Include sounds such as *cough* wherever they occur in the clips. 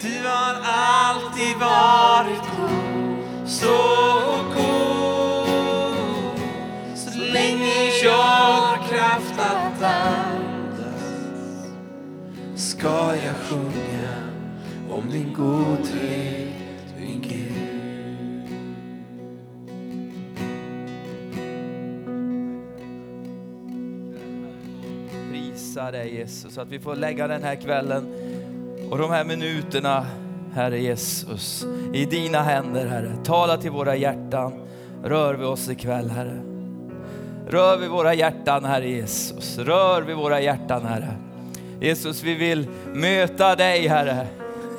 Du har alltid varit god, så god. Så länge jag har kraft att andas ska jag sjunga om din godhet, min Gud. Prisa dig Jesus, att vi får lägga den här kvällen och de här minuterna, Herre Jesus, i dina händer Herre. Tala till våra hjärtan, rör vi oss ikväll Herre. Rör vid våra hjärtan Herre Jesus, rör vid våra hjärtan Herre. Jesus vi vill möta dig Herre.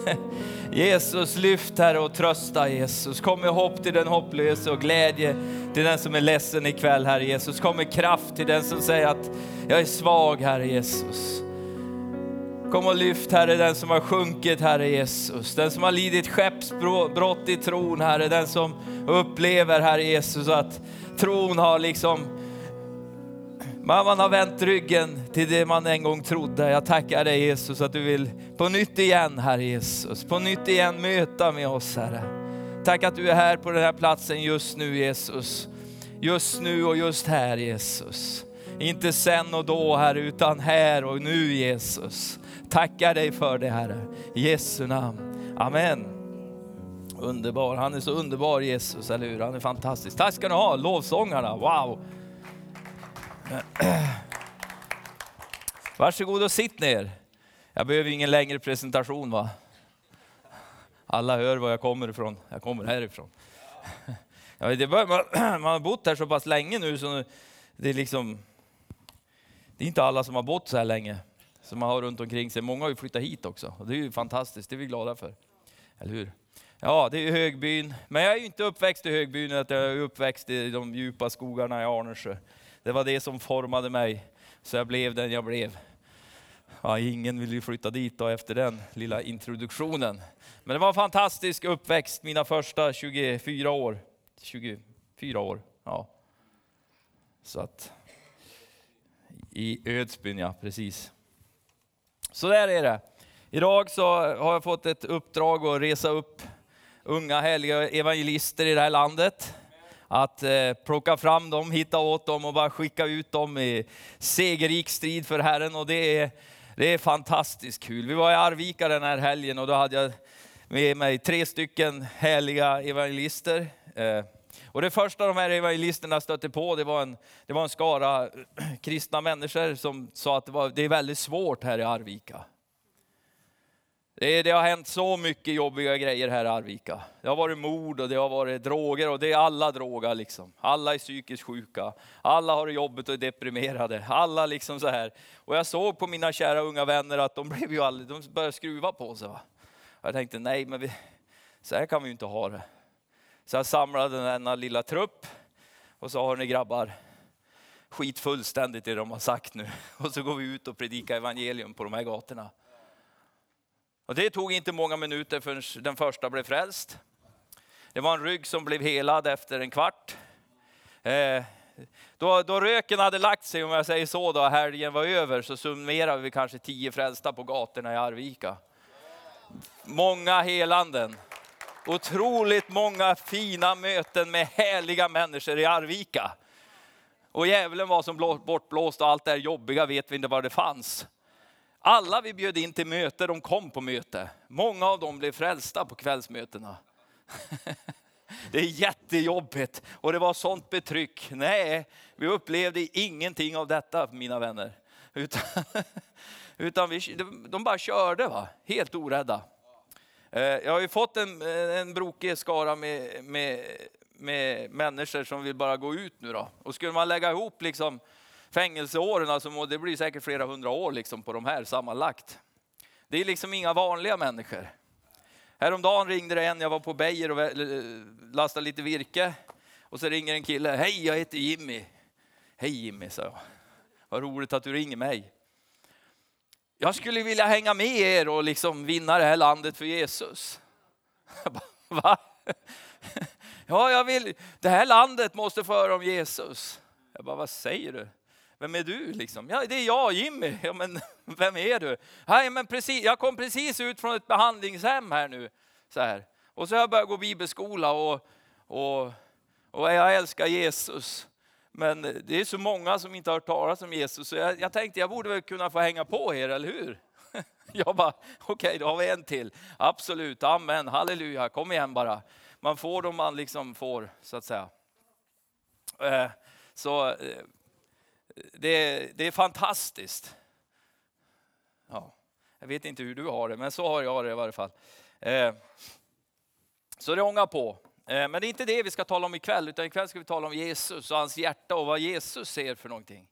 *laughs* Jesus lyft Herre och trösta Jesus. Kom med hopp till den hopplöse och glädje till den som är ledsen ikväll Herre Jesus. Kom med kraft till den som säger att jag är svag Herre Jesus. Kom och lyft Herre den som har sjunkit Herre Jesus. Den som har lidit skeppsbrott i tron Herre. Den som upplever Herre Jesus att tron har liksom man har vänt ryggen till det man en gång trodde. Jag tackar dig Jesus att du vill på nytt igen Herre Jesus. På nytt igen möta med oss Herre. Tack att du är här på den här platsen just nu Jesus. Just nu och just här Jesus. Inte sen och då Herre utan här och nu Jesus. Tackar dig för det Herre. I Jesu namn. Amen. Underbar, han är så underbar Jesus, eller hur? Han är fantastisk. Tack ska ni ha, lovsångarna, wow! *clears throat* Varsågod och sitt ner. Jag behöver ingen längre presentation va? Alla hör var jag kommer ifrån. Jag kommer härifrån. *laughs* Ja, det bör, man, *clears throat* man har bott här så pass länge nu så det är liksom, det är inte alla som har bott så här länge som man har runt omkring sig. Många har ju flyttat hit också och det är ju fantastiskt, det är vi glada för. Eller hur? Ja, det är ju Högbyn, men jag är ju inte uppväxt i Högbyn, jag är uppväxt i de djupa skogarna i Arnersjö. Det var det som formade mig, så jag blev den jag blev. Ja, ingen vill ju flytta dit då efter den lilla introduktionen. Men det var en fantastisk uppväxt, mina första 24 år. 24 år, ja. Så att, i Ödsbyn ja, precis. Så där är det. Idag så har jag fått ett uppdrag att resa upp unga härliga evangelister i det här landet att eh, plocka fram dem, hitta åt dem och bara skicka ut dem i segerrik strid för Herren. Och det är, det är fantastiskt kul. Vi var i Arvika den här helgen och då hade jag med mig tre stycken härliga evangelister. Eh, och det första de här evangelisterna stötte på, det var en, det var en skara *clears throat* kristna människor som sa att det, var, det är väldigt svårt här i Arvika. Det, det, har hänt så mycket jobbiga grejer här i Arvika. Det har varit mord och det har varit droger och det är alla droger liksom. Alla är psykiskt sjuka. Alla har det jobbigt och är deprimerade. Alla liksom så här. Och jag såg på mina kära unga vänner att de *laughs* blev ju aldrig, de började skruva på sig. Va? Jag tänkte nej, men vi, så här kan vi ju inte ha det. Så jag samlade denna lilla trupp och sa ni grabbar, skit fullständigt i det de har sagt nu. *laughs* Och så går vi ut och predikar evangelium på de här gatorna. Och det tog inte många minuter förrän den första blev frälst. Det var en rygg som blev helad efter en kvart. Eh, då, då, röken hade lagt sig, om jag säger så, då helgen var över, så summerade vi kanske tio frälsta på gatorna i Arvika. Många helanden. Otroligt många fina möten med härliga människor i Arvika. Och djävulen var som bortblåst och allt det här jobbiga vet vi inte var det fanns. Alla vi bjöd in till möte, de kom på möte. Många av dem blev frälsta på kvällsmötena. *laughs* Det är jättejobbigt och det var sånt betryck. Nej, vi upplevde ingenting av detta mina vänner. Utan, *laughs* utan vi, de bara körde, va? helt orädda. Eh, jag har ju fått en, eh, en brokig skara med, med, med människor som vill bara gå ut nu. Då. Och skulle man lägga ihop liksom fängelseåren, alltså, det blir säkert flera hundra år liksom på de här sammanlagt. Det är liksom inga vanliga människor. Häromdagen ringde det en, jag var på Beijer och lastade lite virke. Och så ringer en kille, hej jag heter Jimmy. Hej Jimmy, sa jag. Vad roligt att du ringer mig. Jag skulle vilja hänga med er och liksom vinna det här landet för Jesus. *laughs* Va? *laughs* Ja, jag vill. Det här landet måste få höra om Jesus. Jag bara, vad säger du? vem är du liksom? Ja, det är jag, Jimmy. *laughs* Ja, men vem är du? Nej, men precis, jag kom precis ut från ett behandlingshem här nu. Så här. Och så har jag börjat gå bibelskola och, och, och jag älskar Jesus. Men eh, det är så många som inte har hört talas om Jesus, så jag, jag tänkte jag borde väl kunna få hänga på er, eller hur? *laughs* Jag bara, okej, okay, då har vi en till. Absolut, amen, halleluja, kom igen bara. Man får dem man liksom får, så att säga. Eh, så eh, det, det är fantastiskt. Ja, jag vet inte hur du har det, men så har jag det i varje fall. Så det ångar på. Eh, men det är inte det vi ska tala om ikväll, utan ikväll ska vi tala om Jesus och hans hjärta och vad Jesus ser för någonting.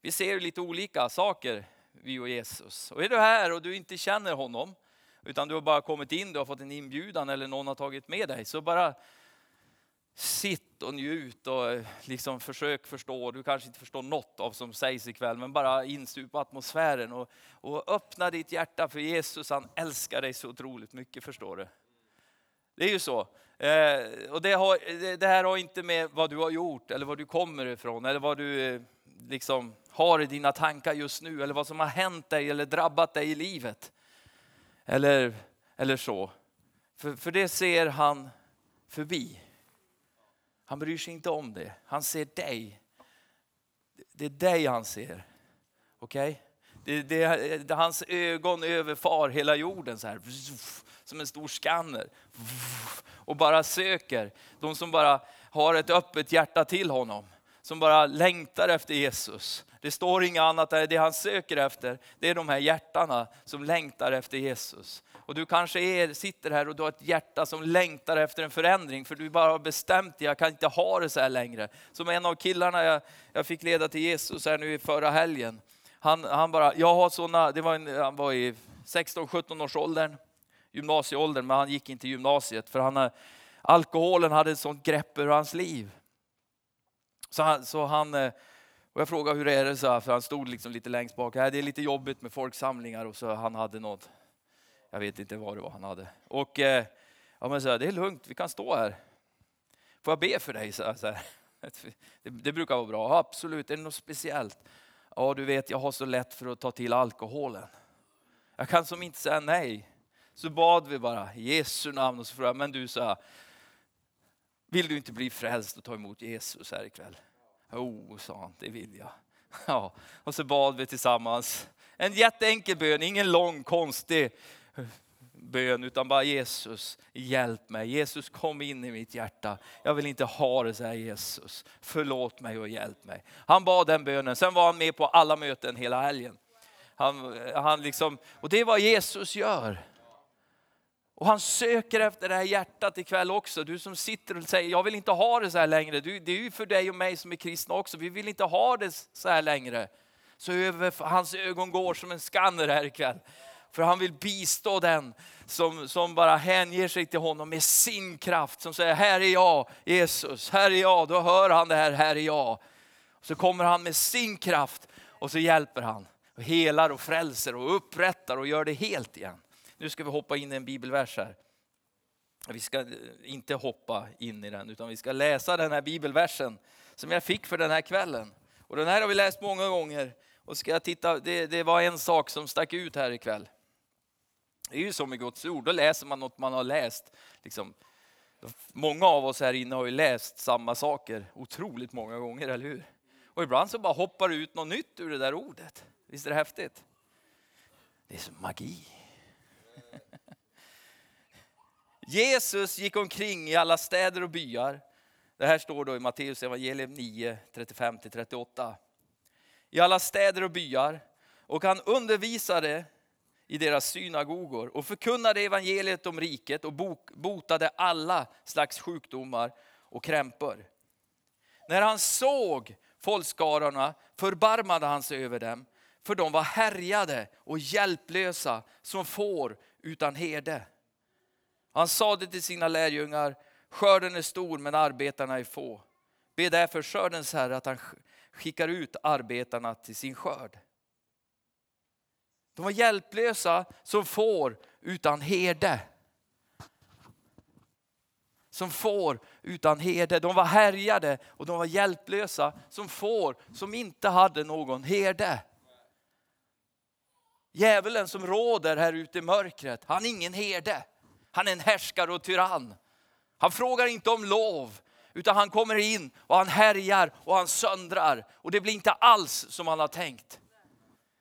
Vi ser lite olika saker, vi och Jesus. Och är du här och du inte känner honom, utan du har bara kommit in, du har fått en inbjudan eller någon har tagit med dig, så bara sitt och njut och eh, liksom försök förstå. Du kanske inte förstår något av som sägs ikväll, men bara instupa atmosfären och, och öppna ditt hjärta för Jesus. Han älskar dig så otroligt mycket, förstår du. Det är ju så. Eh, och det, har, det, här har inte med vad du har gjort eller var du kommer ifrån eller vad du eh, liksom har i dina tankar just nu eller vad som har hänt dig eller drabbat dig i livet. Eller, eller så. För, för det ser han förbi. Han bryr sig inte om det. Han ser dig. Det är dig han ser. Okej? Okay? Det, det, det, hans ögon överfar hela jorden så här. Som en stor skanner. Och bara söker. De som bara har ett öppet hjärta till honom. Som bara längtar efter Jesus. Det står inget annat där, det han söker efter, det är de här hjärtana som längtar efter Jesus. Och du kanske är, sitter här och du har ett hjärta som längtar efter en förändring, för du bara har bestämt dig, jag kan inte ha det så här längre. Som en av killarna jag, jag fick leda till Jesus här nu i förra helgen. Han, han bara, jag har såna, det var en, han var i 16-17 års åldern, gymnasieåldern, men han gick inte gymnasiet för han, alkoholen hade ett sånt grepp över hans liv. Så han, så han eh, och jag frågade hur är det, så här, för han stod liksom lite längst bak. Det är lite jobbigt med folksamlingar och så han hade något, jag vet inte vad det var han hade. Och eh, ja, men så här, det är lugnt, vi kan stå här. Får jag be för dig? Så här, *laughs* Det, det, brukar vara bra. Absolut, är det något speciellt? Ja, du vet, jag har så lätt för att ta till alkoholen. Jag kan som inte säga nej. Så bad vi bara i Jesu namn och så frågade men du sa, vill du inte bli frälst och ta emot Jesus här ikväll? Oh, sa han, det vill jag. *laughs* Ja, och så bad vi tillsammans. En jätteenkel bön, ingen lång konstig bön, utan bara Jesus, hjälp mig. Jesus kom in i mitt hjärta. Jag vill inte ha det så här Jesus. Förlåt mig och hjälp mig. Han bad den bönen, sen var han med på alla möten hela helgen. Han, han liksom, och det är vad Jesus gör. Och han söker efter det här hjärtat ikväll också. Du som sitter och säger, jag vill inte ha det så här längre. Du, det är ju för dig och mig som är kristna också. Vi vill inte ha det så här längre. Så över hans ögon går som en skanner här ikväll. För han vill bistå den som, som bara hänger sig till honom med sin kraft. Som säger, här är jag Jesus, här är jag. Då hör han det här, här är jag. Så kommer han med sin kraft och så hjälper han. Och helar och frälser och upprättar och gör det helt igen. Nu ska vi hoppa in i en bibelvers här. Vi ska inte hoppa in i den, utan vi ska läsa den här bibelversen som jag fick för den här kvällen. Och den här har vi läst många gånger. Och ska jag titta, det, det var en sak som stack ut här ikväll. Det är ju som med Guds ord, då läser man något man har läst. Liksom, många av oss här inne har ju läst samma saker otroligt många gånger, eller hur? Och ibland så bara hoppar det ut något nytt ur det där ordet. Visst är det häftigt? Det är som magi. *laughs* Jesus gick omkring i alla städer och byar. Det här står då i Matteus evangelium 9, 35-38. I alla städer och byar. Och han undervisade i deras synagogor och förkunnade evangeliet om riket och botade alla slags sjukdomar och krämpor. När han såg folkskarorna förbarmade han sig över dem, för de var härjade och hjälplösa som får utan herde. Han sade till sina lärjungar, skörden är stor men arbetarna är få. Be därför skördens Herre att han skickar ut arbetarna till sin skörd. De var hjälplösa som får utan herde. som får utan herde. De var härjade och de var hjälplösa som får som inte hade någon herde. Djävulen som råder här ute i mörkret, han är ingen herde. Han är en härskare och tyrann. Han frågar inte om lov, utan han kommer in och han härjar och han söndrar. Och det blir inte alls som han har tänkt.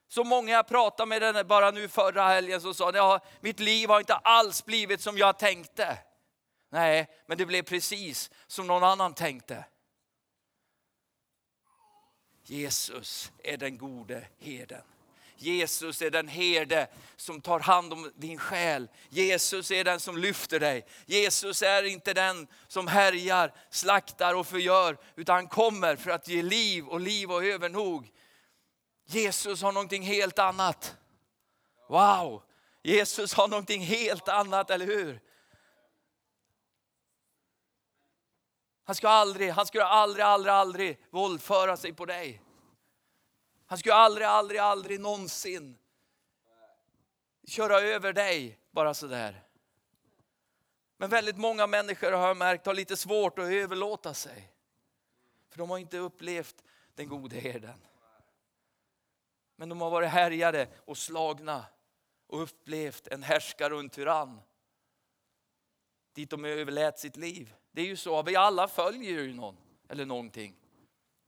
Så många jag pratade med den bara nu förra helgen som sa, ja, mitt liv har inte alls blivit som jag tänkte. Nej, men det blev precis som någon annan tänkte. Jesus är den gode herden. Jesus är den herde som tar hand om din själ. Jesus är den som lyfter dig. Jesus är inte den som härjar, slaktar och förgör, utan han kommer för att ge liv och liv och övernog. Jesus har någonting helt annat. Wow! Jesus har någonting helt annat, eller hur? Han ska aldrig, han ska aldrig, aldrig, aldrig våldföra sig på dig. Han skulle aldrig, aldrig, aldrig någonsin köra över dig bara sådär. Men väldigt många människor har jag märkt har lite svårt att överlåta sig. För de har inte upplevt den gode herden. Men de har varit härjade och slagna och upplevt en härskare och en tyrann. Dit de överlät sitt liv. Det är ju så, vi alla följer ju någon eller någonting.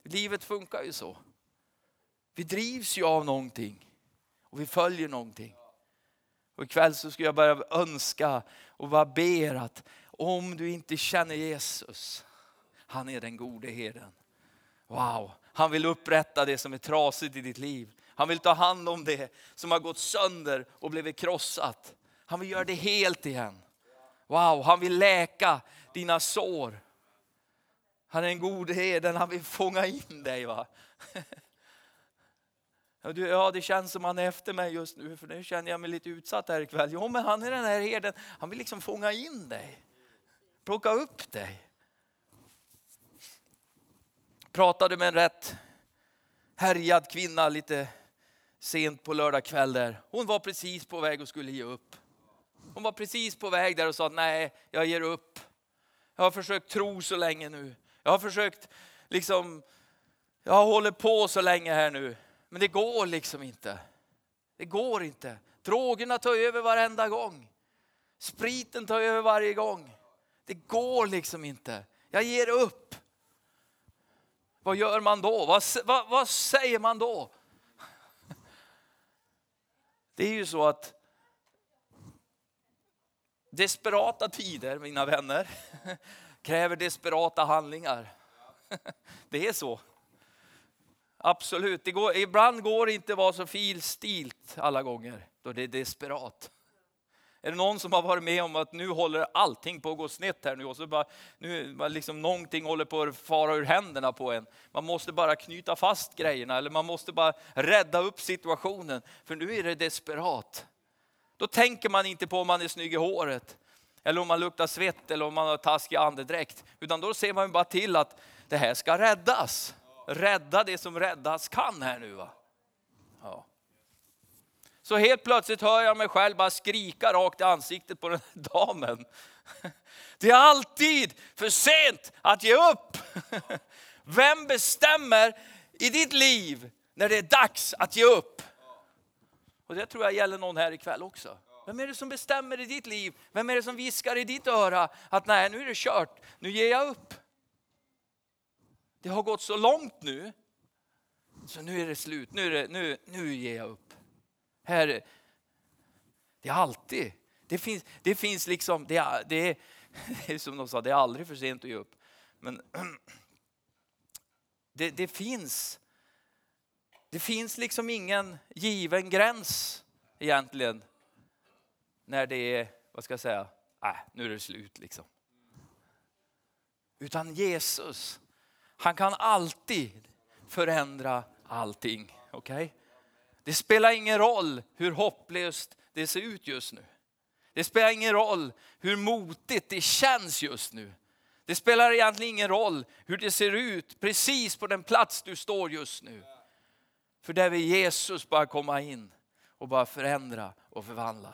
Livet funkar ju så. Vi drivs ju av någonting och vi följer någonting. Och ikväll så skulle jag bara önska och bara ber att om du inte känner Jesus, han är den gode herden. Wow, han vill upprätta det som är trasigt i ditt liv. Han vill ta hand om det som har gått sönder och blivit krossat. Han vill göra det helt igen. Wow, han vill läka dina sår. Han är en god herden, han vill fånga in dig. Va? *laughs* Ja, det känns som han är efter mig just nu, för nu känner jag mig lite utsatt här ikväll. Jo, men han är den här herden, han vill liksom fånga in dig. Plocka upp dig. Pratade med en rätt härjad kvinna lite sent på lördag kväll där. Hon var precis på väg och skulle ge upp. Hon var precis på väg där och sa nej, jag ger upp. Jag har försökt tro så länge nu. Jag har försökt liksom, jag har hållit på så länge här nu. Men det går liksom inte. Det går inte. Drogerna tar över varenda gång. Spriten tar över varje gång. Det går liksom inte. Jag ger upp. Vad gör man då? Vad, vad, vad säger man då? Det är ju så att desperata tider, mina vänner, *laughs* kräver desperata handlingar. *laughs* Det är så. Absolut, det går, ibland går det inte att vara så filstilt alla gånger då det är desperat. Är det någon som har varit med om att nu håller allting på att gå snett här nu och så bara, nu liksom någonting håller på att fara ur händerna på en. Man måste bara knyta fast grejerna eller man måste bara rädda upp situationen för nu är det desperat. Då tänker man inte på om man är snygg i håret eller om man luktar svett eller om man har taskig andedräkt utan då ser man bara till att det här ska räddas rädda det som räddas kan här nu. Va? Ja. Så helt plötsligt hör jag mig själv bara skrika rakt i ansiktet på den här damen. *laughs* Det är alltid för sent att ge upp. *laughs* Vem bestämmer i ditt liv när det är dags att ge upp? Och det tror jag gäller någon här ikväll också. Vem är det som bestämmer i ditt liv? Vem är det som viskar i ditt öra att nej, nu är det kört, nu ger jag upp. Det har gått så långt nu, så nu är det slut. Nu, är det, nu, nu ger jag upp. Herre, det är alltid, det finns, det finns liksom, det är, det, är, *laughs* det är som de sa, det är aldrig för sent att ge upp. Men *clears throat* det, det finns, det finns liksom ingen given gräns egentligen. När det är, vad ska jag säga, äh, nu är det slut liksom. Utan Jesus, han kan alltid förändra allting. Okay? Det spelar ingen roll hur hopplöst det ser ut just nu. Det spelar ingen roll hur motigt det känns just nu. Det spelar egentligen ingen roll hur det ser ut precis på den plats du står just nu. För där vill Jesus bara komma in och bara förändra och förvandla.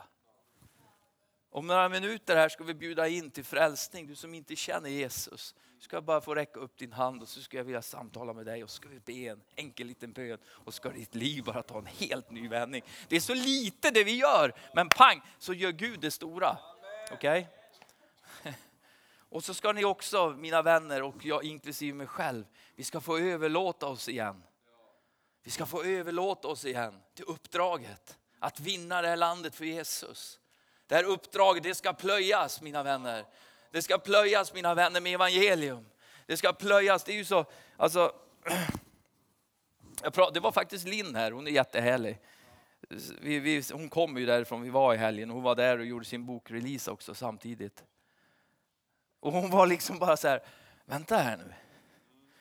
Om några minuter här ska vi bjuda in till frälsning. Du som inte känner Jesus ska ska bara få räcka upp din hand och så ska jag vilja samtala med dig och så ska vi be en enkel liten bön och ska ditt liv bara ta en helt ny vändning. Det är så lite det vi gör, men pang så gör Gud det stora. Okej? Okay? *laughs* Och så ska ni också, mina vänner och jag inklusive mig själv, vi ska få överlåta oss igen. Vi ska få överlåta oss igen till uppdraget att vinna det här landet för Jesus. Det här uppdraget det ska plöjas mina vänner. Det ska plöjas mina vänner med evangelium. Det ska plöjas, det är ju så, alltså, det var faktiskt Linn här, hon är jättehärlig. Vi, vi, hon kom ju därifrån, vi var i helgen, hon var där och gjorde sin bokrelease också samtidigt. Och hon var liksom bara så här, vänta här nu.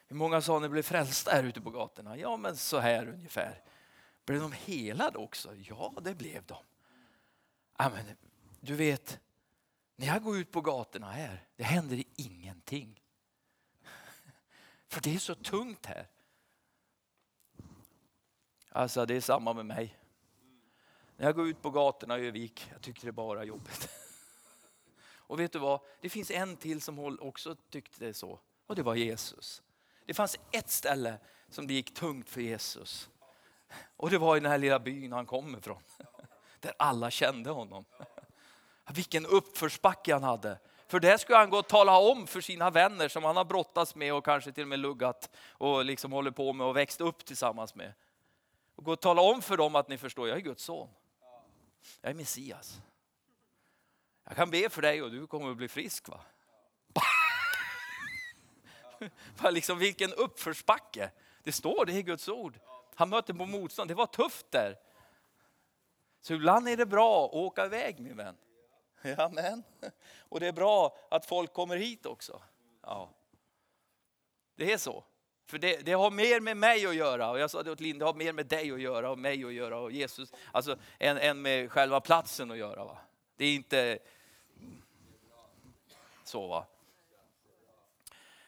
Hur många sa ni blev frälsta här ute på gatorna? Ja men så här ungefär. Blev de helade också? Ja det blev de. Ja, men, du vet, när jag går ut på gatorna här, det händer ingenting. För det är så tungt här. Alltså det är samma med mig. När jag går ut på gatorna i Övik, jag tycker det är bara jobbigt. *laughs* Och vet du vad? Det finns en till som också tyckte det så. Och det var Jesus. Det fanns ett ställe som det gick tungt för Jesus. Och det var i den här lilla byn han kom ifrån. *laughs* Där alla kände honom. Vilken uppförsbacke han hade. För det skulle han gå och tala om för sina vänner som han har brottats med och kanske till och med luggat och liksom håller på med och växt upp tillsammans med. Och gå och tala om för dem att ni förstår, jag är Guds son. Jag är Messias. Jag kan be för dig och du kommer att bli frisk. va? *laughs* liksom, vilken uppförsbacke. Det står det i Guds ord. Han möter på motstånd. Det var tufft där. Så ibland är det bra att åka iväg min vän. Amen. Och det är bra att folk kommer hit också. Ja. Det är så. För det, det, har mer med mig att göra. Och jag sa det åt Linda, det har mer med dig att göra och mig att göra och Jesus, alltså än, än med själva platsen att göra. Va? Det är inte så. va.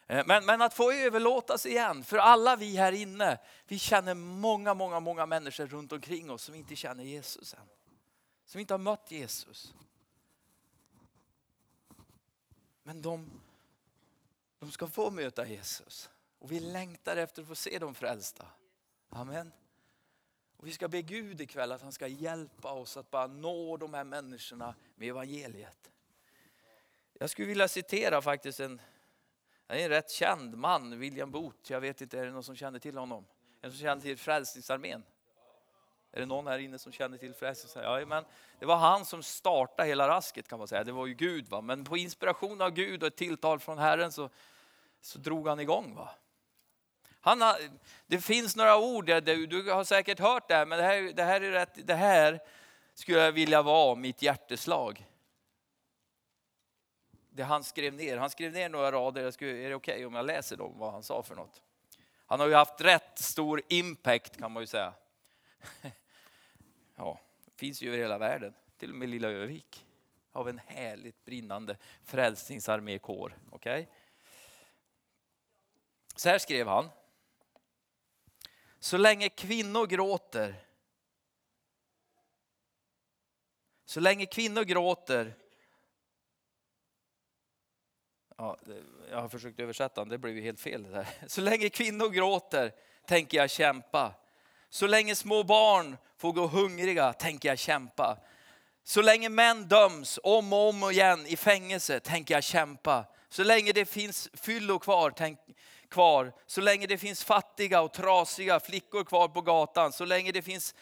Eh, men, men att få överlåtas igen, för alla vi här inne, vi känner många, många, många människor runt omkring oss som inte känner Jesus än. Som inte har mött Jesus. Men de, de ska få möta Jesus. Och vi längtar efter att få se dem frälsta. Amen. Och vi ska be Gud ikväll att han ska hjälpa oss att bara nå de här människorna med evangeliet. Jag skulle vilja citera faktiskt en, en rätt känd man, William Booth. Jag vet inte, är det någon som känner till honom? En som känner till Frälsningsarmén? Är det någon här inne som känner till Frälsningsarmén? Ja, men det var han som startade hela rasket kan man säga. Det var ju Gud. Va? Men på inspiration av Gud och ett tilltal från Herren så, så drog han igång. Va? Han har, det finns några ord, du, du har säkert hört det här, men det här, det här är rätt, det här skulle jag vilja vara mitt hjärteslag det han skrev ner. Han skrev ner några rader, jag skulle, är det okej okay om jag läser dem, vad han sa för något? Han har ju haft rätt stor impact kan man ju säga. Finns ju över hela världen, till och med lilla Övik. Av en härligt brinnande frälsningsarmékår. Okay? Så här skrev han. Så länge kvinnor gråter så länge kvinnor gråter Ja, jag har försökt översätta den, det blev ju helt fel. Det där. *laughs* Så länge kvinnor gråter tänker jag kämpa. Så länge små barn får gå hungriga tänker jag kämpa. Så länge män döms om och om igen i fängelse tänker jag kämpa. Så länge det finns fyllo kvar, tänk, kvar, så länge det finns fattiga och trasiga flickor kvar på gatan, så länge det finns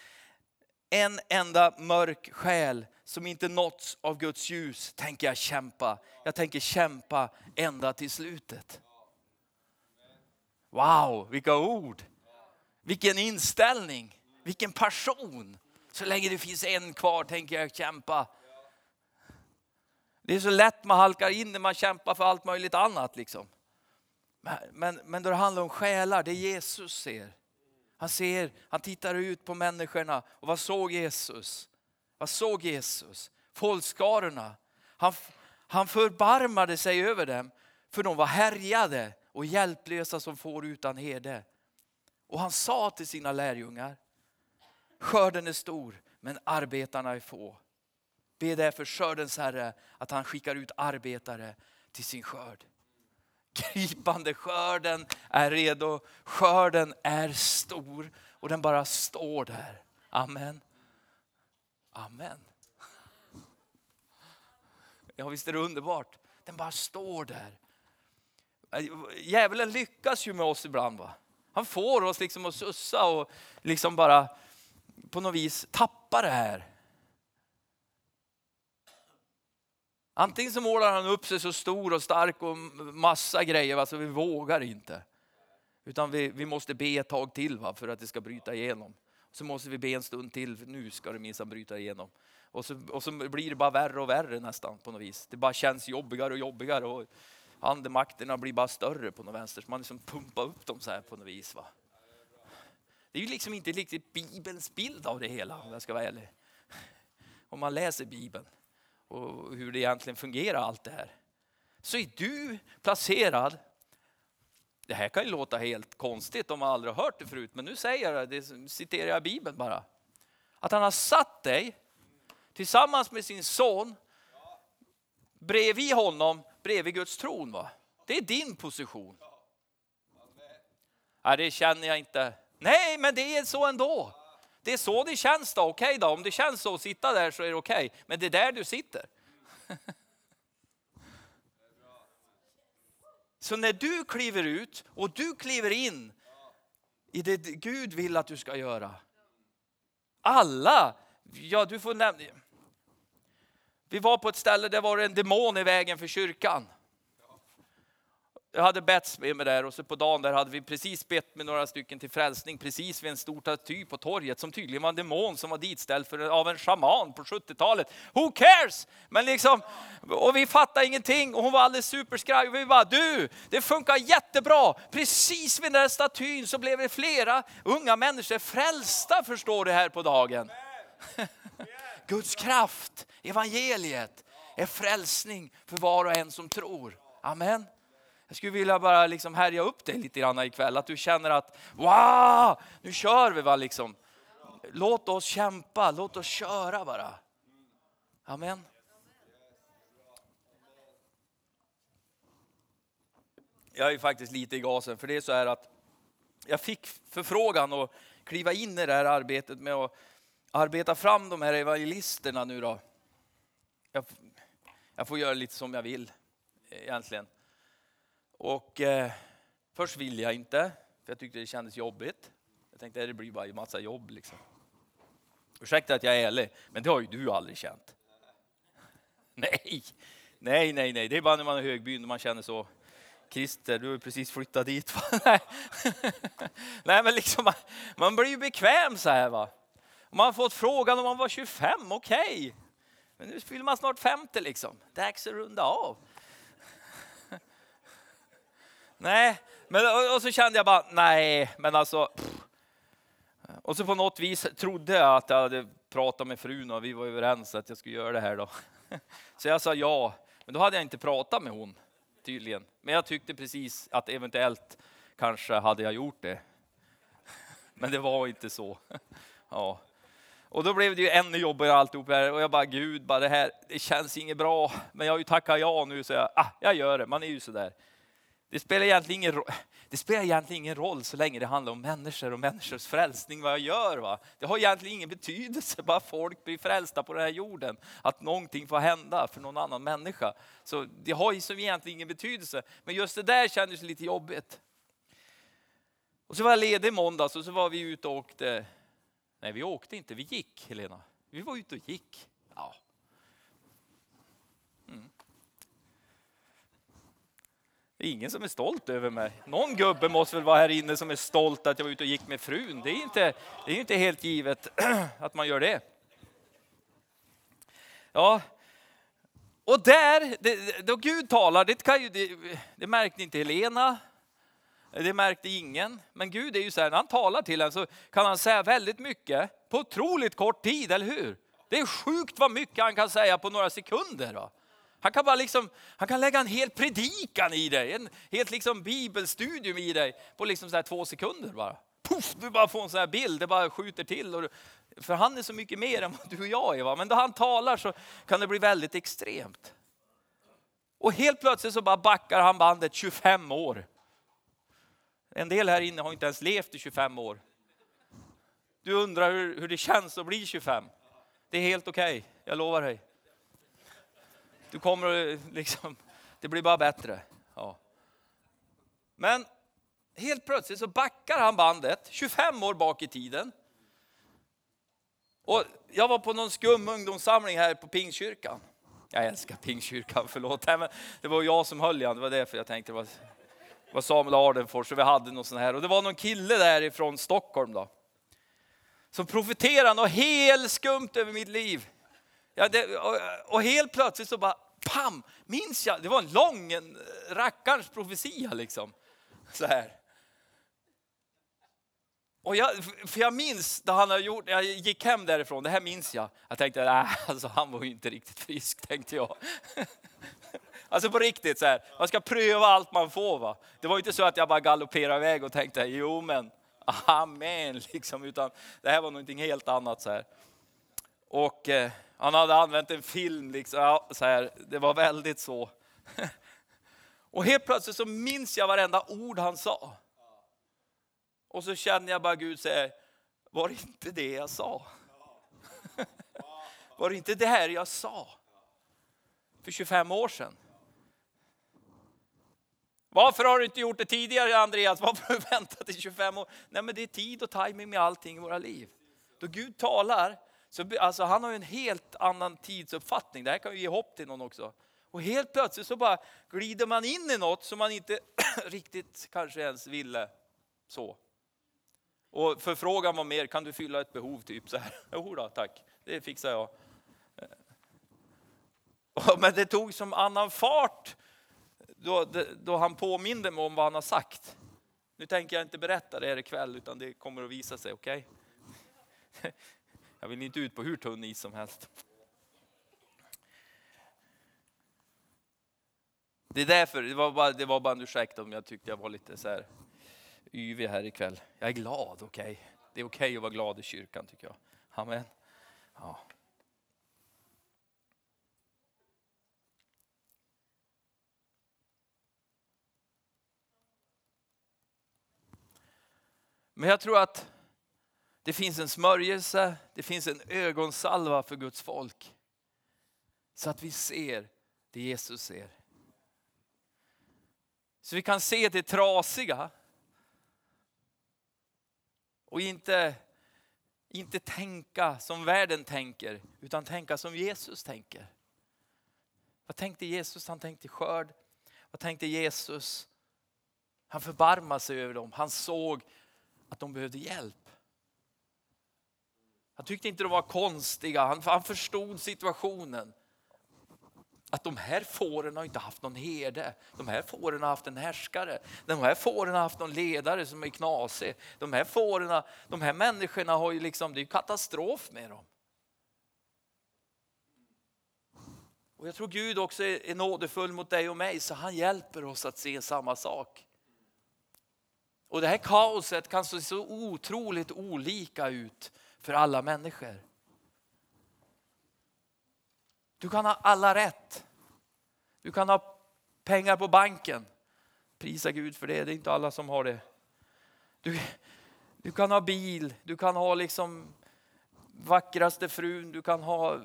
en enda mörk själ som inte nåtts av Guds ljus tänker jag kämpa. Jag tänker kämpa ända till slutet. Wow, vilka ord! Vilken inställning, vilken passion. Så länge det finns en kvar tänker jag kämpa. Det är så lätt man halkar in när man kämpar för allt möjligt annat. Liksom. Men, men, men då det handlar om själar, det Jesus ser. Han ser, han tittar ut på människorna och vad såg Jesus? Vad såg Jesus? Folkskarorna. Han, han förbarmade sig över dem för de var härjade och hjälplösa som får utan herde. Och han sa till sina lärjungar, skörden är stor men arbetarna är få. Be därför skördens Herre att han skickar ut arbetare till sin skörd. Gripande skörden är redo, skörden är stor och den bara står där. Amen. Amen. Ja visst är det underbart. Den bara står där. Äh, djävulen lyckas ju med oss ibland. Va? Han får oss liksom att sussa och liksom bara på något vis tappa det här. Antingen så målar han upp sig så stor och stark och massa grejer, va, så vi vågar inte. Utan vi, vi måste be ett tag till va, för att det ska bryta igenom. Så måste vi be en stund till, för nu ska det minsann bryta igenom. Och så, och så blir det bara värre och värre nästan på något vis. Det bara känns jobbigare och jobbigare. Och andemakterna blir bara större på något vänster. Så man liksom pumpar upp dem så här på något vis. Va? Det är ju liksom inte riktigt Bibelns bild av det hela om jag ska vara ärlig. Om man läser Bibeln och hur det egentligen fungerar allt det här. Så är du placerad det här kan ju låta helt konstigt om man aldrig har hört det förut, men nu säger jag det, citerar jag Bibeln bara. Att han har satt dig tillsammans med sin son bredvid honom, bredvid Guds tron. Va? Det är din position. Nej, det känner jag inte. Nej, men det är så ändå. Det är så det känns då. Okej då, om det känns så att sitta där så är det okej. Men det är där du sitter. *laughs* Så när du kliver ut och du kliver in i det Gud vill att du ska göra. Alla, ja du får nämna. Vi var på ett ställe där var en demon i vägen för kyrkan. Jag hade bett med mig där och så på dagen där hade vi precis bett med några stycken till frälsning precis vid en stor staty på torget som tydligen var en demon som var ditställd för, av en shaman på 70-talet. Who cares? Men liksom, och vi fattade ingenting och hon var alldeles superskraj vi bara du, det funkar jättebra. Precis vid den där statyn så blev det flera unga människor frälsta förstår du här på dagen. *laughs* Guds kraft, evangeliet är frälsning för var och en som tror. Amen. Jag skulle vilja bara liksom härja upp dig lite grann ikväll, att du känner att wow, nu kör vi va liksom. Låt oss kämpa, låt oss köra bara. Amen. Jag är faktiskt lite i gasen, för det är så här att jag fick förfrågan att kliva in i det här arbetet med att arbeta fram de här evangelisterna nu då. Jag, jag får göra lite som jag vill egentligen. Och eh, först ville jag inte, för jag tyckte det kändes jobbigt. Jag tänkte det blir bara en massa jobb liksom. Ursäkta att jag är ärlig, men det har ju du aldrig känt. *laughs* Nej, nej, nej, nej. det är bara när man är högbyn och man känner så. Christer, du har precis flyttat dit. *laughs* nej. *laughs* nej, men liksom man, man blir ju bekväm så här va. Man har fått frågan om man var 25, okej. Okay. Men nu fyller man snart 50 liksom. Dags att runda av. *laughs* Nej, men, och så kände jag bara, nej, men alltså. Pff. Och så på något vis trodde jag att jag hade pratat med frun och vi var överens att jag skulle göra det här då. *laughs* Så jag sa ja, men då hade jag inte pratat med hon tydligen. Men jag tyckte precis att eventuellt kanske hade jag gjort det. *laughs* Men det var inte så. Ja. Och då blev det ju ännu jobbigare alltihop här och jag bara Gud, bara det här, det känns inget bra. Men jag har ju tackat ja nu så jag, ah, jag gör det. Man är ju sådär. Det spelar, egentligen ingen, det spelar egentligen ingen roll så länge det handlar om människor och människors frälsning, vad jag gör. Va? Det har egentligen ingen betydelse, *laughs* bara folk blir frälsta på den här jorden. Att någonting får hända för någon annan människa. Så det har ju som egentligen ingen betydelse. Men just det där kändes lite jobbigt. Och så var jag ledig i måndags och så var vi ute och åkte. Nej, vi åkte inte, vi gick Helena. Vi var ute och gick. Ja, mm. Det är ingen som är stolt över mig. Någon gubbe måste väl vara här inne som är stolt att jag var ute och gick med frun. Det är inte, det är inte helt givet *clears throat* att man gör det. Ja, och där, det, då Gud talar, det, kan ju, det, det märkte inte Helena, det märkte ingen. Men Gud är ju så här, när han talar till en så kan han säga väldigt mycket på otroligt kort tid, eller hur? Det är sjukt vad mycket han kan säga på några sekunder. Va? Han kan, bara liksom, han kan lägga en hel predikan i dig, en helt liksom bibelstudium i dig på liksom så två sekunder bara. puff, du bara får en sån här bild, det bara skjuter till. Och, för han är så mycket mer än vad du och jag är. Va? Men då han talar så kan det bli väldigt extremt. Och helt plötsligt så bara backar han bandet 25 år. En del här inne har inte ens levt i 25 år. Du undrar hur, hur det känns att bli 25. Det är helt okej, okay, jag lovar dig. Du kommer eh, liksom, det blir bara bättre. Ja. Men helt plötsligt så backar han bandet 25 år bak i tiden. Och jag var på någon skum ungdomssamling här på Pingstkyrkan. Jag älskar Pingstkyrkan, *laughs* förlåt. Men det var jag som höll i det var därför jag tänkte det var, var Samuel Ardenfors och vi hade någon sån här. Och det var någon kille därifrån Stockholm då. Som profeterade något helt skumt över mitt liv. Ja, det, och, och, helt plötsligt så bara, pam, minns jag, det var en lång en rackarns profetia liksom. Så här. Och jag, för jag minns det han har gjort, jag gick hem därifrån, det här minns jag. Jag tänkte, nej, alltså, han var ju inte riktigt frisk, tänkte jag. *laughs* Alltså på riktigt, så här, man ska pröva allt man får. Va? Det var inte så att jag bara galopperade iväg och tänkte, jo men, amen, liksom, utan det här var någonting helt annat. Så här. Och eh, han hade använt en film, liksom, ja, så här, det var väldigt så. *laughs* och helt plötsligt så minns jag varenda ord han sa. Och så känner jag bara Gud säger, var det inte det jag sa? *laughs* var det inte det här jag sa? För 25 år sedan. Varför har du inte gjort det tidigare Andreas? Varför har du väntat i 25 år? Nej men det är tid och timing med allting i våra liv. Då Gud talar, så, alltså han har ju en helt annan tidsuppfattning. Det här kan ju ge hopp till någon också. Och helt plötsligt så bara glider man in i något som man inte *clears throat* riktigt kanske ens ville så. Och förfrågan var mer, kan du fylla ett behov? Typ så här. *laughs* Jo då, tack, det fixar jag. Eh. *laughs* Men det tog som annan fart då, då han påminde mig om vad han har sagt. Nu tänker jag inte berätta det här ikväll, utan det kommer att visa sig, okej? Okay? Jag vill inte ut på hur tunn is som helst. Det är därför, det var bara, det var bara en ursäkt om jag tyckte jag var lite så här yvig här ikväll. Jag är glad, okej. Okay. Det är okej okay att vara glad i kyrkan tycker jag. Amen. Ja. Men jag tror att det finns en smörjelse, det finns en ögonsalva för Guds folk. Så att vi ser det Jesus ser. Så vi kan se det trasiga. Och inte, inte tänka som världen tänker, utan tänka som Jesus tänker. Vad tänkte Jesus? Han tänkte skörd. Vad tänkte Jesus? Han förbarmade sig över dem. Han såg att de behövde hjälp. Han tyckte inte de var konstiga, han, han förstod situationen. Att de här fåren har inte haft någon herde. De här fåren har haft en härskare. De här fåren har haft någon ledare som är knasig. De här fåren, de här människorna har ju liksom, det är katastrof med dem. Och jag tror Gud också är nådefull mot dig och mig så han hjälper oss att se samma sak. Och det här kaoset kan se så otroligt olika ut för alla människor. Du kan ha alla rätt. Du kan ha pengar på banken. Prisa Gud för det, det är inte alla som har det. Du, du kan ha bil, du kan ha liksom vackraste frun, du kan ha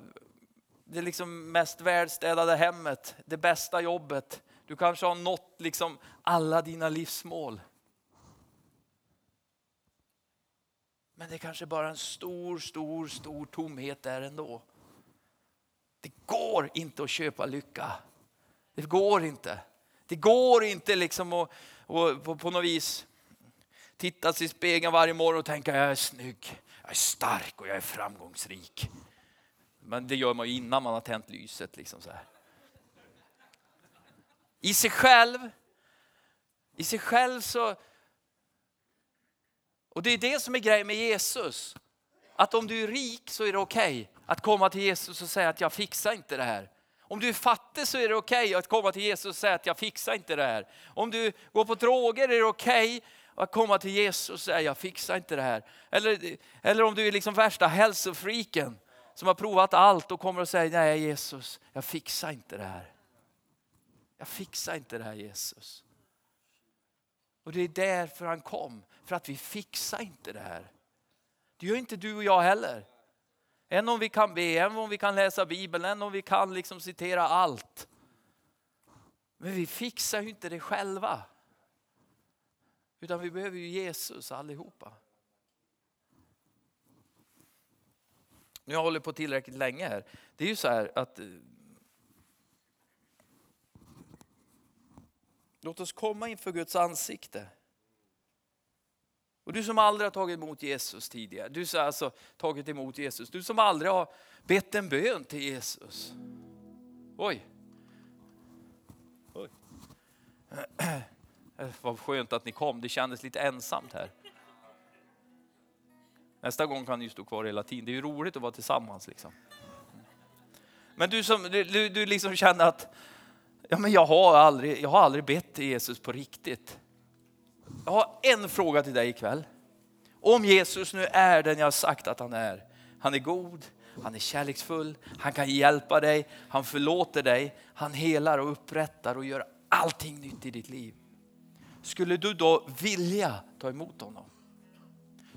det liksom mest välstädade hemmet, det bästa jobbet. Du kanske har nått liksom alla dina livsmål. Men det är kanske bara en stor, stor, stor tomhet där ändå. Det går inte att köpa lycka. Det går inte. Det går inte liksom att, att på, på något vis titta sig i spegeln varje morgon och tänka jag är snygg, jag är stark och jag är framgångsrik. Men det gör man ju innan man har tänt lyset. Liksom så här. I sig själv, i sig själv så, och det är det som är grejen med Jesus. Att om du är rik så är det okej okay att komma till Jesus och säga att jag fixar inte det här. Om du är fattig så är det okej okay att komma till Jesus och säga att jag fixar inte det här. Om du går på droger är det okej okay att komma till Jesus och säga, jag fixar inte det här. Eller, eller om du är liksom värsta hälsofriken som har provat allt och kommer och säger, nej Jesus, jag fixar inte det här. Jag fixar inte det här Jesus. Och det är därför han kom, för att vi fixar inte det här. Det gör inte du och jag heller. Än om vi kan be, än om vi kan läsa Bibeln, än om vi kan liksom citera allt. Men vi fixar ju inte det själva. Utan vi behöver ju Jesus allihopa. Nu har jag hållit på tillräckligt länge här. Det är ju så här att eh, Låt oss komma inför Guds ansikte. Och du som aldrig har tagit emot Jesus tidigare, du som alltså tagit emot Jesus, du som aldrig har bett en bön till Jesus. Oj. Oj. *clears throat* Vad skönt att ni kom, det kändes lite ensamt här. Nästa gång kan ni stå kvar hela tiden, det är ju roligt att vara tillsammans. Liksom. Men du som du, du liksom känner att ja, men jag, har aldrig, jag har aldrig bett till Jesus på riktigt. Jag har en fråga till dig ikväll. Om Jesus nu är den jag har sagt att han är. Han är god, han är kärleksfull, han kan hjälpa dig, han förlåter dig, han helar och upprättar och gör allting nytt i ditt liv. Skulle du då vilja ta emot honom?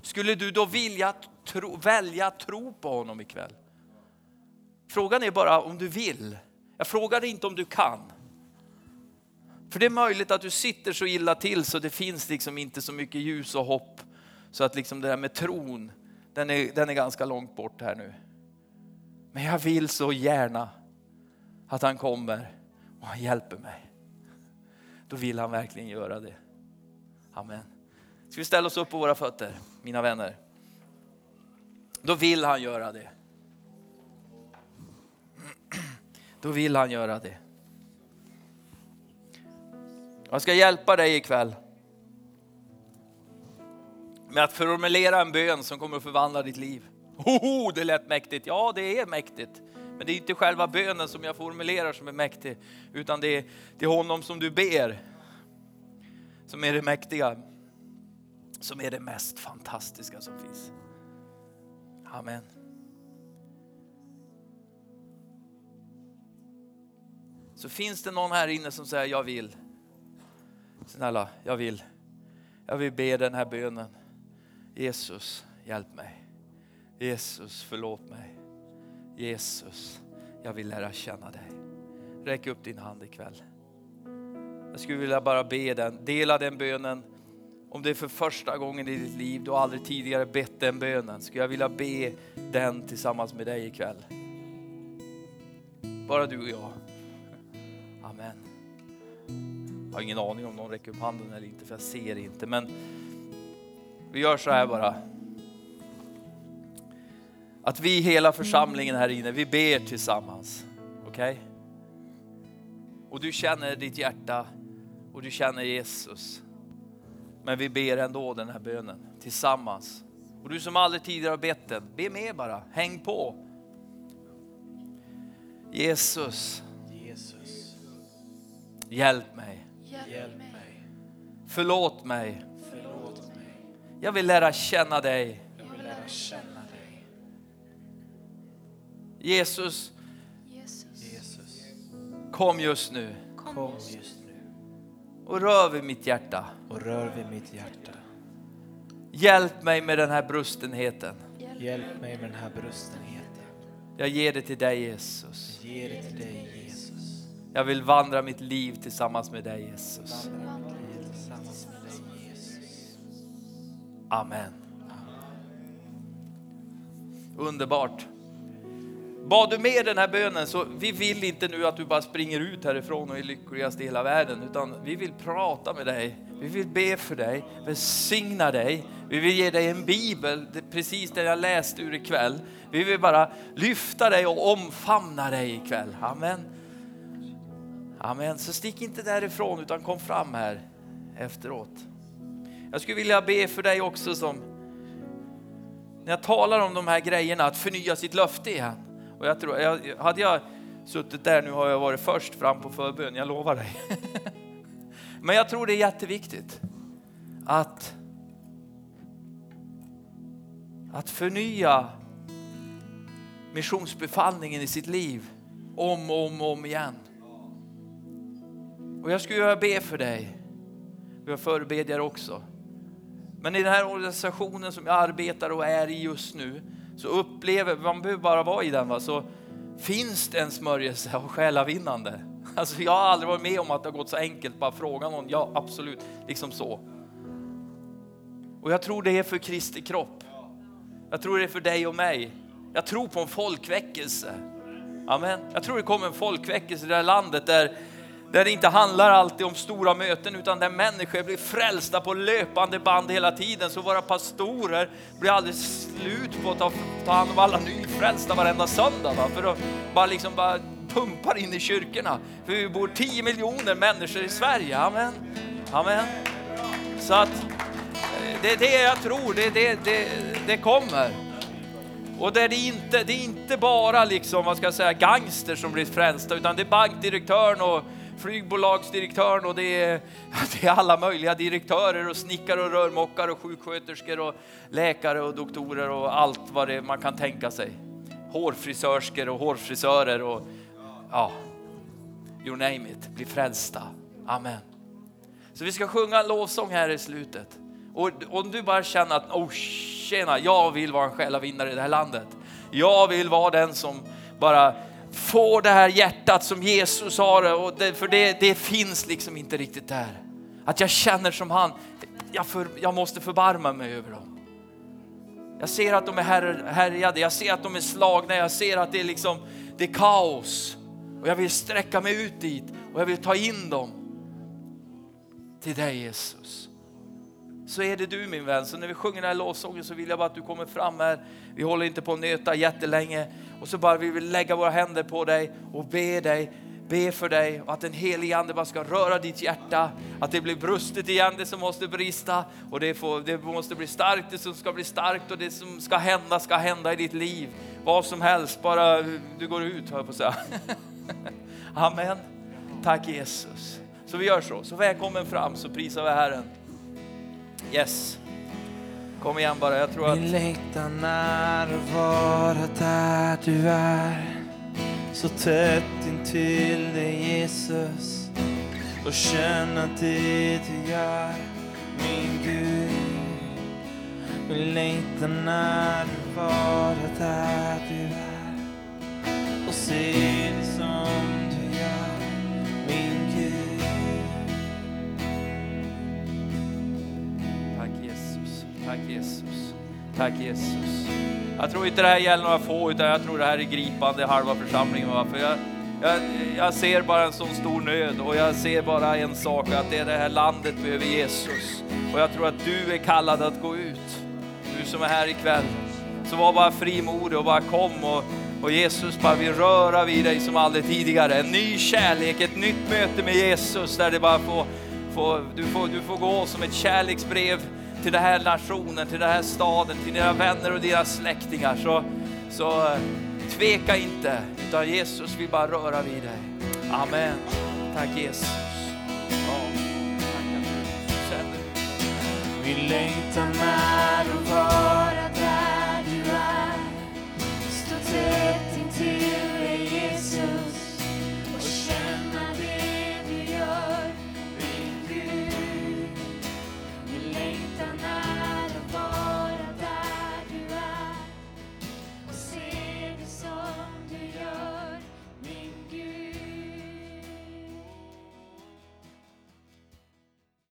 Skulle du då vilja tro, välja att tro på honom ikväll? Frågan är bara om du vill. Jag frågar inte om du kan. För det är möjligt att du sitter så illa till så det finns liksom inte så mycket ljus och hopp. Så att liksom det där med tron, den är, den är ganska långt bort här nu. Men jag vill så gärna att han kommer och han hjälper mig. Då vill han verkligen göra det. Amen. Ska vi ställa oss upp på våra fötter, mina vänner? Då vill han göra det. Då vill han göra det. Jag ska hjälpa dig ikväll med att formulera en bön som kommer att förvandla ditt liv. Hoho, det lät mäktigt. Ja, det är mäktigt. Men det är inte själva bönen som jag formulerar som är mäktig, utan det är, det är honom som du ber som är det mäktiga, som är det mest fantastiska som finns. Amen. Så finns det någon här inne som säger jag vill. Snälla, jag vill. Jag vill be den här bönen. Jesus, hjälp mig. Jesus, förlåt mig. Jesus, jag vill lära känna dig. Räck upp din hand ikväll. Jag skulle vilja bara be den, dela den bönen. Om det är för första gången i ditt liv, du har aldrig tidigare bett den bönen, skulle jag vilja be den tillsammans med dig ikväll. Bara du och jag. Amen. Jag har ingen aning om någon räcker upp handen eller inte, för jag ser inte. Men vi gör så här bara. Att vi hela församlingen här inne, vi ber tillsammans. Okej? Okay? Och du känner ditt hjärta och du känner Jesus. Men vi ber ändå den här bönen tillsammans. Och du som aldrig tidigare har bett den, be med bara. Häng på. Jesus. Jesus. Hjälp mig. Hjälp mig. Förlåt mig. Förlåt mig. Jag vill lära känna dig. Jag vill lära känna dig. Jesus, Jesus. kom just nu Kom just nu och rör vid mitt hjärta. och rör vid mitt hjärta. Hjälp mig med den här brustenheten. Hjälp mig med den här brustenheten. Jag ger det till dig Jesus. Jag ger det till dig Jesus. Jag vill vandra mitt liv tillsammans med dig Jesus. Amen. Underbart. Bad du med den här bönen så vi vill inte nu att du bara springer ut härifrån och är lyckligast i hela världen utan vi vill prata med dig. Vi vill be för dig, välsigna dig. Vi vill ge dig en bibel, precis det jag läste ur ikväll. Vi vill bara lyfta dig och omfamna dig ikväll. Amen. Amen. Så stick inte därifrån utan kom fram här efteråt. Jag skulle vilja be för dig också som när jag talar om de här grejerna, att förnya sitt löfte igen. Och jag tror, jag, hade jag suttit där nu har jag varit först fram på förbön, jag lovar dig. *laughs* Men jag tror det är jätteviktigt att, att förnya missionsbefallningen i sitt liv om och om, och om igen. Och jag skulle vilja be för dig. jag har förebedjare också. Men i den här organisationen som jag arbetar och är i just nu så upplever, man behöver bara vara i den, va? så finns det en smörjelse av själavinnande. *laughs* Alltså jag har aldrig varit med om att det har gått så enkelt, bara fråga någon, ja absolut, liksom så. Och jag tror det är för Kristi kropp. Jag tror det är för dig och mig. Jag tror på en folkväckelse. Amen. Jag tror det kommer en folkväckelse i det här landet där, där det inte handlar alltid om stora möten utan där människor blir frälsta på löpande band hela tiden. Så våra pastorer blir aldrig slut på att ta, ta hand om alla nyfrälsta varenda söndag. Va? För de bara liksom bara pumpar in i kyrkorna. För vi bor 10 miljoner människor i Sverige. Amen. Amen. Så att eh, det är det jag tror, det, det, det, det kommer. Och det det, inte, det är inte bara liksom, vad ska jag säga, gangster som blir frälsta, utan det är bankdirektören och flygbolagsdirektören och det är, *laughs* det är alla möjliga direktörer och snickare och rörmokare och sjuksköterskor och läkare och doktorer och allt vad det man kan tänka sig. Hårfrisörskor och hårfrisörer och ja, you name it, bli frälsta. Amen. Så vi ska sjunga en lovsång här i slutet. Och om du bara känner att, oh tjena, jag vill vara en själavinnare i det här landet. Jag vill vara den som bara får det här hjärtat som Jesus har och det, för det, det finns liksom inte riktigt där. Att jag känner som han, jag, för, jag måste förbarma mig över dem. Jag ser att de är här, härjade, jag ser att de är slagna, jag ser att det är liksom, det är kaos. Och jag vill sträcka mig ut dit och jag vill ta in dem till dig Jesus. Så är det du min vän. Så när vi sjunger den här lovsången så vill jag bara att du kommer fram här. Vi håller inte på att nöta jättelänge. Och så bara vi vill lägga våra händer på dig och be dig, be för dig och att den helige Ande bara ska röra ditt hjärta. Att det blir brustet igen, det som måste brista och det, får, det måste bli starkt, det som ska bli starkt och det som ska hända ska hända i ditt liv. Vad som helst, bara du går ut hör jag på att säga. *laughs* Amen. Tack Jesus. Så vi gör så. Så välkommen fram så prisar vi Herren. Yes. Kom igen bara, jag tror att... Min längtan är att vara där du är. Så tätt intill dig Jesus. Och känna det du gör min Gud. Min längtan är att vara där du är. Och se det som du gör min Gud Tack Jesus. Tack Jesus. Jag tror inte det här gäller några få, utan jag tror det här är gripande halva församlingen. va? För jag, jag, jag ser bara en sån stor nöd och jag ser bara en sak, att det är det här landet behöver Jesus. Och jag tror att du är kallad att gå ut. Du som är här ikväll. Så var bara frimodig och bara kom och, och Jesus bara vill röra vid dig som aldrig tidigare. En ny kärlek, ett nytt möte med Jesus där det bara får, får, du, får, du får gå som ett kärleksbrev till den här nationen, till den här staden, till dina vänner och dina släktingar. Så, så tveka inte, utan Jesus vill bara röra vid dig. Amen. Tack Jesus. Ja. Min längtan är att vara där du är, stå tätt intill